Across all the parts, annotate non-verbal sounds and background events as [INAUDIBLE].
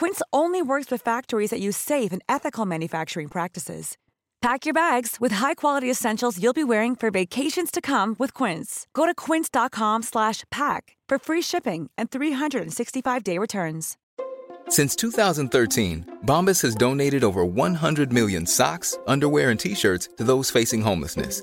Quince only works with factories that use safe and ethical manufacturing practices. Pack your bags with high-quality essentials you'll be wearing for vacations to come with Quince. Go to quince.com/pack for free shipping and 365-day returns. Since 2013, Bombas has donated over 100 million socks, underwear, and T-shirts to those facing homelessness.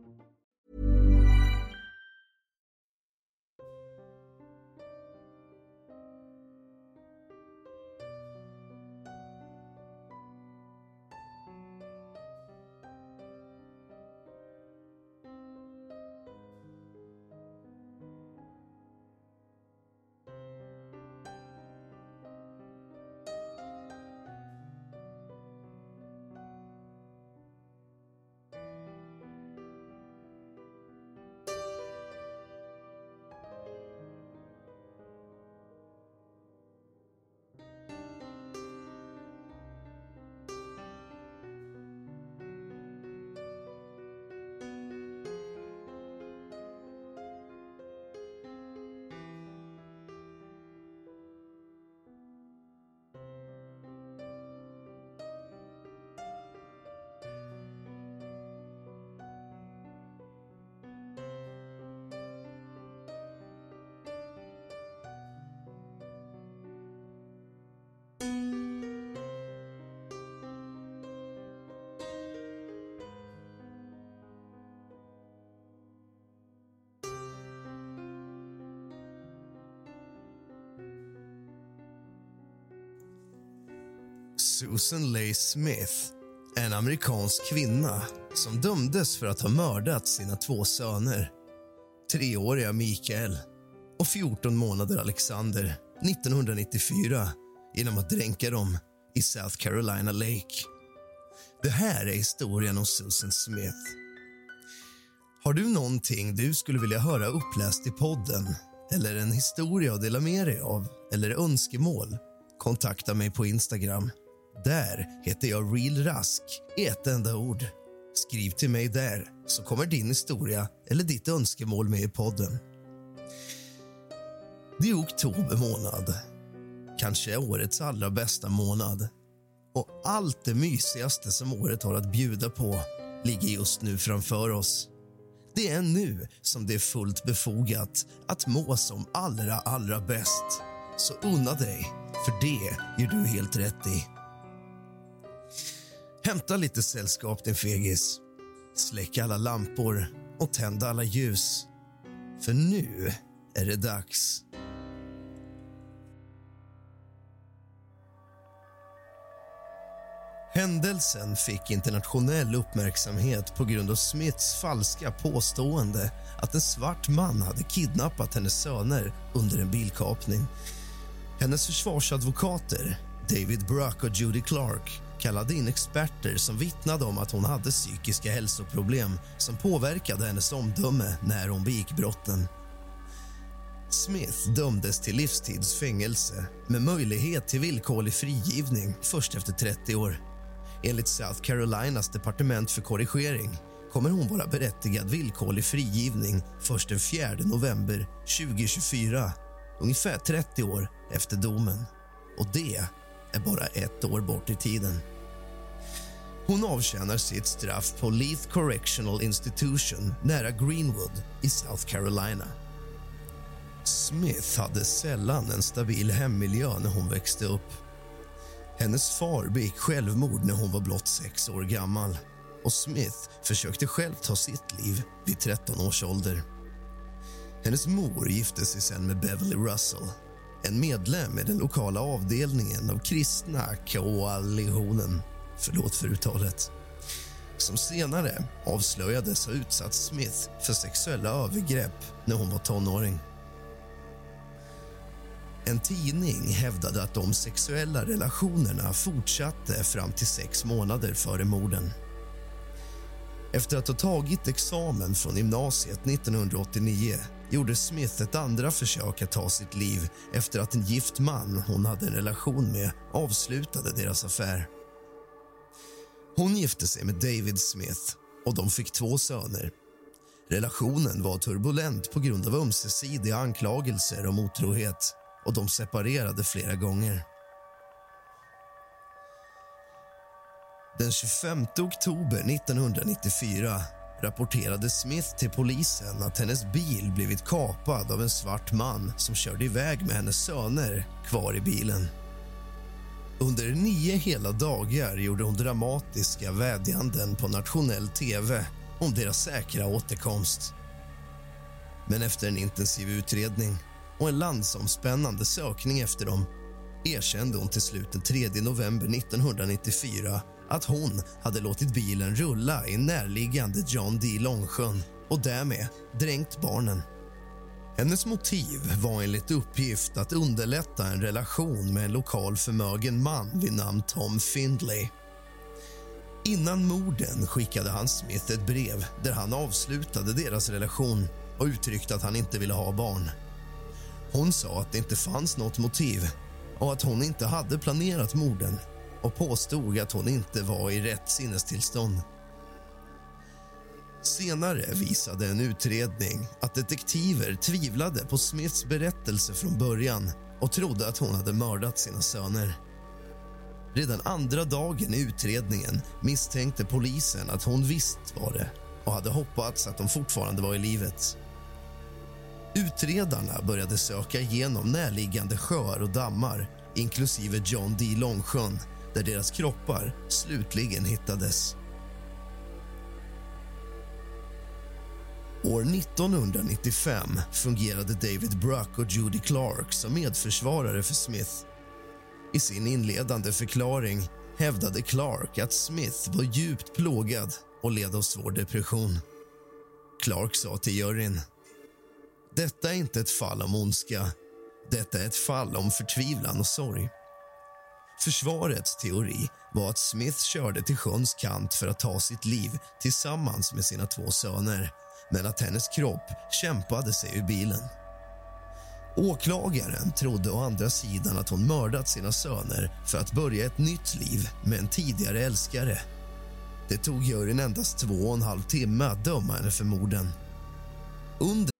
Susan Leigh Smith, en amerikansk kvinna som dömdes för att ha mördat sina två söner treåriga Mikael och 14 månader Alexander 1994 genom att dränka dem i South Carolina Lake. Det här är historien om Susan Smith. Har du någonting du skulle vilja höra uppläst i podden eller en historia att dela med dig av eller önskemål? Kontakta mig på Instagram. Där heter jag Real Rask i ett enda ord. Skriv till mig där så kommer din historia eller ditt önskemål med i podden. Det är oktober månad. Kanske årets allra bästa månad. Och allt det mysigaste som året har att bjuda på ligger just nu framför oss. Det är nu som det är fullt befogat att må som allra, allra bäst. Så unna dig, för det gör du helt rätt i. Hämta lite sällskap, din fegis. Släck alla lampor och tänd alla ljus. För nu är det dags. Händelsen fick internationell uppmärksamhet på grund av Smiths falska påstående att en svart man hade kidnappat hennes söner under en bilkapning. Hennes försvarsadvokater, David Bruck och Judy Clark kallade in experter som vittnade om att hon hade psykiska hälsoproblem som påverkade hennes omdöme när hon begick brotten. Smith dömdes till livstidsfängelse med möjlighet till villkorlig frigivning först efter 30 år. Enligt South Carolinas departement för korrigering kommer hon vara berättigad villkorlig frigivning först den 4 november 2024 ungefär 30 år efter domen. och det är bara ett år bort i tiden. Hon avtjänar sitt straff på Leith Correctional Institution nära Greenwood i South Carolina. Smith hade sällan en stabil hemmiljö när hon växte upp. Hennes far begick självmord när hon var blott sex år gammal och Smith försökte själv ta sitt liv vid 13 års ålder. Hennes mor gifte sig sen med Beverly Russell en medlem i den lokala avdelningen av kristna koalitionen förlåt för uttalet som senare avslöjades ha utsatt Smith för sexuella övergrepp när hon var tonåring. En tidning hävdade att de sexuella relationerna fortsatte fram till sex månader före morden. Efter att ha tagit examen från gymnasiet 1989 gjorde Smith ett andra försök att ta sitt liv efter att en gift man hon hade en relation med avslutade deras affär. Hon gifte sig med David Smith och de fick två söner. Relationen var turbulent på grund av ömsesidiga anklagelser om otrohet och de separerade flera gånger. Den 25 oktober 1994 rapporterade Smith till polisen att hennes bil blivit kapad av en svart man som körde iväg med hennes söner kvar i bilen. Under nio hela dagar gjorde hon dramatiska vädjanden på nationell tv om deras säkra återkomst. Men efter en intensiv utredning och en landsomspännande sökning efter dem erkände hon till slut den 3 november 1994 att hon hade låtit bilen rulla i närliggande John D. Långsjön och därmed dränkt barnen. Hennes motiv var enligt uppgift att underlätta en relation med en lokal förmögen man vid namn Tom Findlay. Innan morden skickade han Smith ett brev där han avslutade deras relation och uttryckte att han inte ville ha barn. Hon sa att det inte fanns något motiv och att hon inte hade planerat morden och påstod att hon inte var i rätt sinnestillstånd. Senare visade en utredning att detektiver tvivlade på Smiths berättelse från början och trodde att hon hade mördat sina söner. Redan andra dagen i utredningen misstänkte polisen att hon visst var det och hade hoppats att de fortfarande var i livet. Utredarna började söka igenom närliggande sjöar och dammar inklusive John D. Långsjön där deras kroppar slutligen hittades. År 1995 fungerade David Bruck och Judy Clark som medförsvarare för Smith. I sin inledande förklaring hävdade Clark att Smith var djupt plågad och led av svår depression. Clark sa till juryn detta är inte ett fall om ondska. Detta är ett fall om förtvivlan och sorg. Försvarets teori var att Smith körde till sjöns kant för att ta sitt liv tillsammans med sina två söner men att hennes kropp kämpade sig ur bilen. Åklagaren trodde å andra sidan att hon mördat sina söner för att börja ett nytt liv med en tidigare älskare. Det tog juryn endast två och en halv timme att döma henne för morden. Under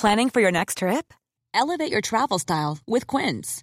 Planning for your next trip? Elevate your travel style with Quince.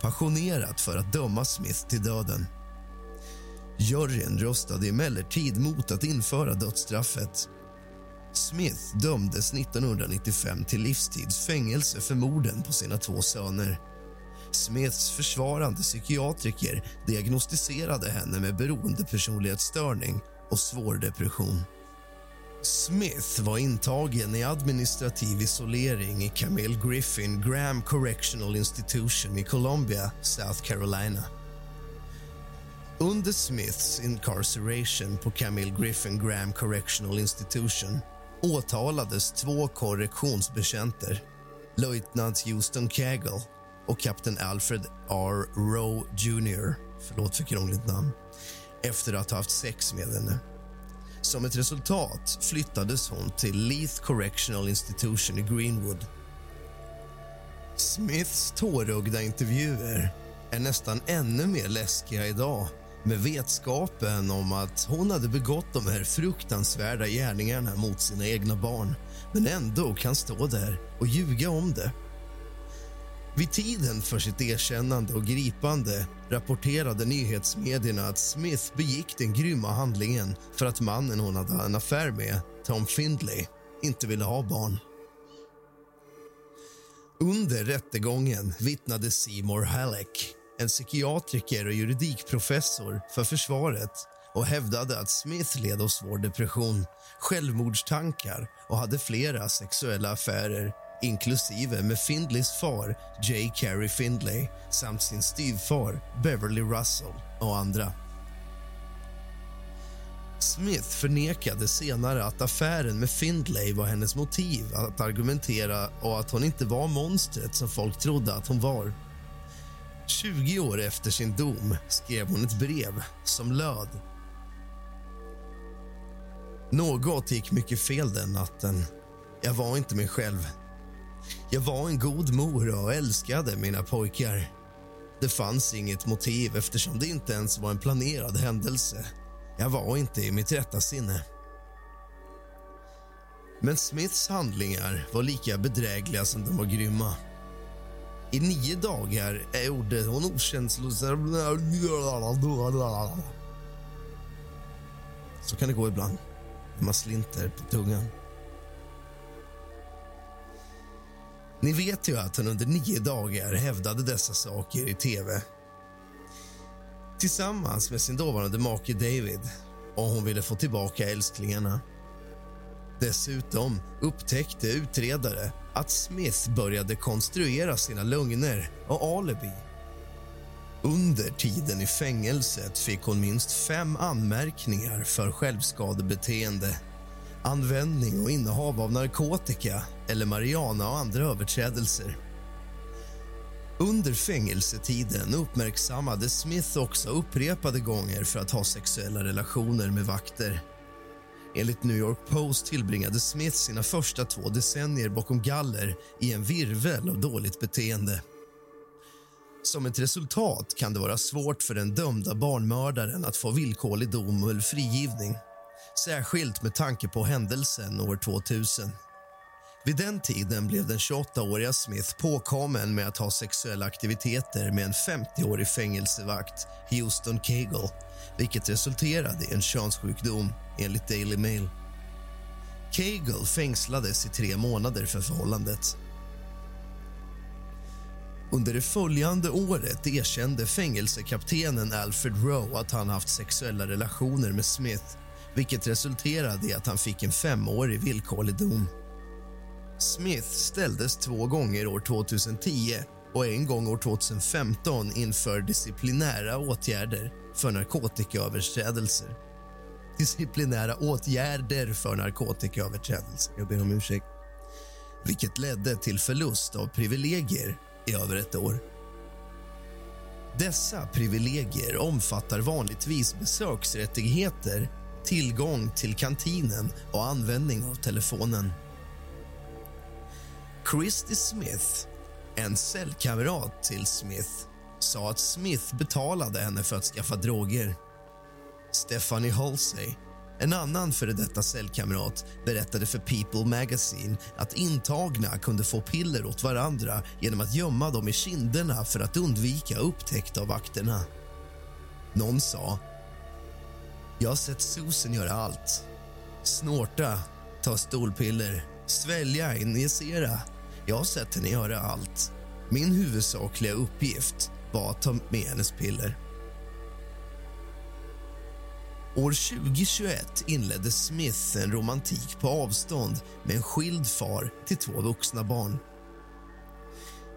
passionerat för att döma Smith till döden. Juryn röstade emellertid mot att införa dödsstraffet. Smith dömdes 1995 till livstids fängelse för morden på sina två söner. Smiths försvarande psykiatriker diagnostiserade henne med beroendepersonlighetsstörning och svår depression. Smith var intagen i administrativ isolering i Camille Griffin Graham Correctional Institution i Columbia, South Carolina. Under Smiths incarceration på Camille Griffin Graham Correctional Institution åtalades två korrektionsbetjänter, löjtnant Houston Cagle och kapten Alfred R. Rowe Jr. Förlåt för krångligt namn. Efter att ha haft sex med henne. Som ett resultat flyttades hon till Leith Correctional Institution i Greenwood. Smiths tårögda intervjuer är nästan ännu mer läskiga idag med vetskapen om att hon hade begått de här fruktansvärda gärningarna mot sina egna barn men ändå kan stå där och ljuga om det. Vid tiden för sitt erkännande och gripande rapporterade nyhetsmedierna att Smith begick den grymma handlingen för att mannen hon hade en affär med, Tom Findlay, inte ville ha barn. Under rättegången vittnade Seymour Halleck, en psykiatriker och juridikprofessor för försvaret och hävdade att Smith led av svår depression, självmordstankar och hade flera sexuella affärer inklusive med Findleys far J. Carey Findlay samt sin styvfar Beverly Russell och andra. Smith förnekade senare att affären med Findlay var hennes motiv att argumentera och att hon inte var monstret som folk trodde att hon var. 20 år efter sin dom skrev hon ett brev som löd. Något gick mycket fel den natten. Jag var inte mig själv. Jag var en god mor och älskade mina pojkar. Det fanns inget motiv eftersom det inte ens var en planerad händelse. Jag var inte i mitt rätta sinne. Men Smiths handlingar var lika bedrägliga som de var grymma. I nio dagar gjorde hon okänslosamma... Så kan det gå ibland när man slinter på tungan. Ni vet ju att hon under nio dagar hävdade dessa saker i tv tillsammans med sin dåvarande make David och hon ville få tillbaka älsklingarna. Dessutom upptäckte utredare att Smith började konstruera sina lögner och alibi. Under tiden i fängelset fick hon minst fem anmärkningar för självskadebeteende användning och innehav av narkotika eller marijuana och andra överträdelser. Under fängelsetiden uppmärksammade Smith också upprepade gånger för att ha sexuella relationer med vakter. Enligt New York Post tillbringade Smith sina första två decennier bakom galler i en virvel av dåligt beteende. Som ett resultat kan det vara svårt för den dömda barnmördaren att få villkorlig dom eller frigivning särskilt med tanke på händelsen år 2000. Vid den tiden blev den 28-åriga Smith påkommen med att ha sexuella aktiviteter med en 50-årig fängelsevakt, Houston Cagle vilket resulterade i en könssjukdom, enligt Daily Mail. Cagle fängslades i tre månader för förhållandet. Under det följande året erkände fängelsekaptenen Alfred Rowe att han haft sexuella relationer med Smith vilket resulterade i att han fick en femårig villkorlig dom. Smith ställdes två gånger år 2010 och en gång år 2015 inför disciplinära åtgärder för narkotikaöverträdelser. disciplinära åtgärder för narkotikaöverträdelser. Jag ber om ursäkt. Vilket ledde till förlust av privilegier i över ett år. Dessa privilegier omfattar vanligtvis besöksrättigheter tillgång till kantinen och användning av telefonen. Christy Smith, en cellkamrat till Smith sa att Smith betalade henne för att skaffa droger. Stephanie Halsey, en annan före detta cellkamrat berättade för People Magazine att intagna kunde få piller åt varandra genom att gömma dem i kinderna för att undvika upptäckt av vakterna. Någon sa jag har sett Susan göra allt. Snorta, ta stolpiller, svälja, injicera. Jag har sett henne göra allt. Min huvudsakliga uppgift var att ta med hennes piller. År 2021 inledde Smith en romantik på avstånd med en skild far till två vuxna barn.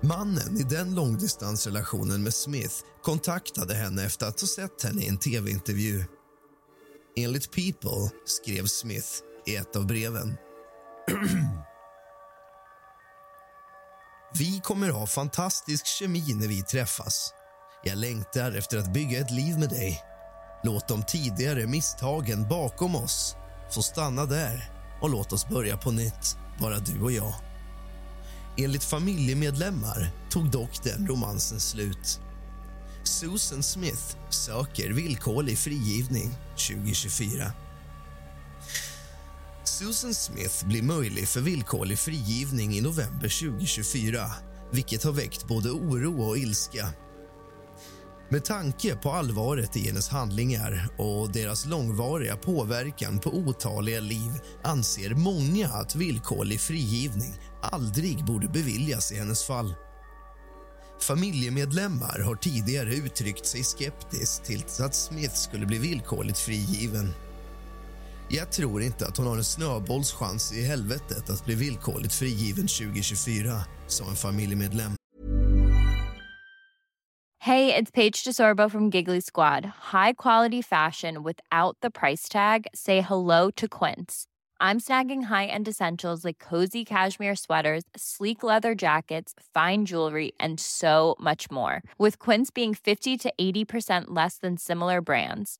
Mannen i den långdistansrelationen med Smith kontaktade henne efter att ha sett henne i en tv-intervju. Enligt People skrev Smith i ett av breven. [CLEARS THROAT] vi kommer ha fantastisk kemi när vi träffas. Jag längtar efter att bygga ett liv med dig. Låt de tidigare misstagen bakom oss få stanna där och låt oss börja på nytt, bara du och jag. Enligt familjemedlemmar tog dock den romansen slut. Susan Smith söker villkorlig frigivning 2024. Susan Smith blir möjlig för villkorlig frigivning i november 2024 vilket har väckt både oro och ilska. Med tanke på allvaret i hennes handlingar och deras långvariga påverkan på otaliga liv anser många att villkorlig frigivning aldrig borde beviljas i hennes fall. Familjemedlemmar har tidigare uttryckt sig skeptiskt till att Smith skulle bli villkorligt frigiven. Jag tror inte att hon har en snöbolls chans i helvetet att bli villkorligt frigiven 2024, sa en familjemedlem. Hey, it's Paige DeSorbo from Giggly Squad. High quality fashion without the price tag. Say hello to Quince. I'm snagging high-end essentials like cozy cashmere sweaters, sleek leather jackets, fine jewelry, and so much more. With Quince being 50 to 80% less than similar brands.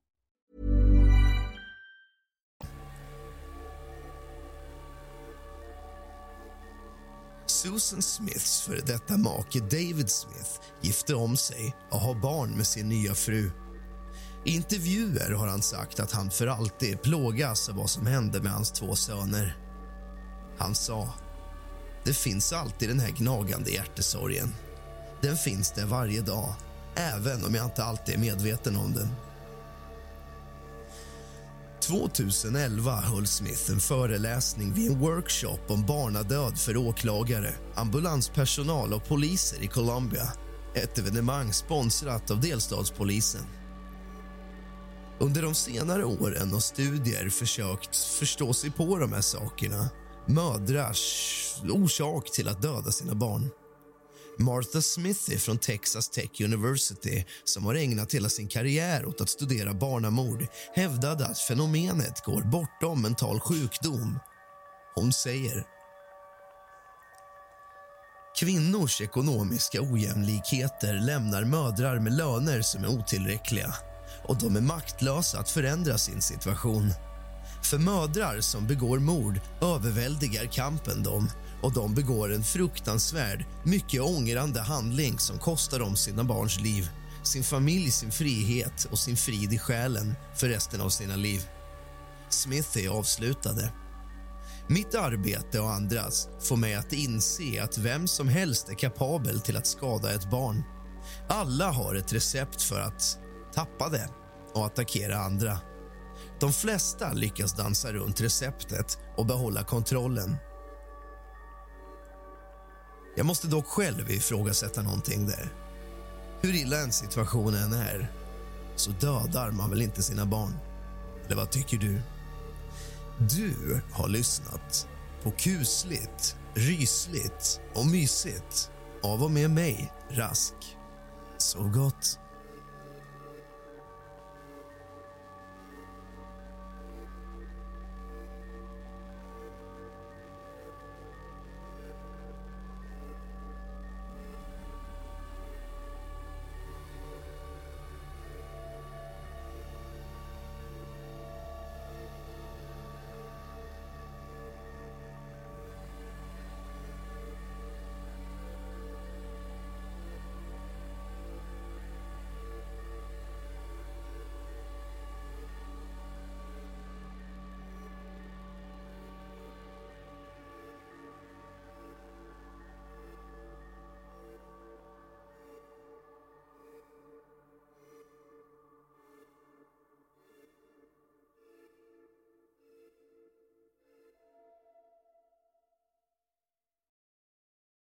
Susan Smiths före detta make David Smith gifte om sig och har barn med sin nya fru. I intervjuer har han sagt att han för alltid plågas av vad som hände med hans två söner. Han sa det finns alltid den här gnagande hjärtesorgen. Den finns där varje dag, även om jag inte alltid är medveten om den. 2011 höll Smith en föreläsning vid en workshop om barnadöd för åklagare, ambulanspersonal och poliser i Colombia. Ett evenemang sponsrat av delstatspolisen. Under de senare åren har studier försökt förstå sig på de här sakerna. Mödrars orsak till att döda sina barn. Martha Smithy från Texas Tech University som har ägnat hela sin karriär åt att studera barnamord hävdade att fenomenet går bortom mental sjukdom. Hon säger Kvinnors ekonomiska ojämlikheter lämnar mödrar med löner som är otillräckliga och de är maktlösa att förändra sin situation. För mödrar som begår mord överväldigar kampen dem och de begår en fruktansvärd, mycket ångrande handling som kostar dem sina barns liv, sin familj sin frihet och sin frid i själen för resten av sina liv. Smith är avslutade. Mitt arbete och andras får mig att inse att vem som helst är kapabel till att skada ett barn. Alla har ett recept för att tappa det och attackera andra. De flesta lyckas dansa runt receptet och behålla kontrollen. Jag måste dock själv ifrågasätta någonting där. Hur illa en situation än är så dödar man väl inte sina barn? Eller vad tycker du? Du har lyssnat på kusligt, rysligt och mysigt av och med mig, Rask. Sov gott.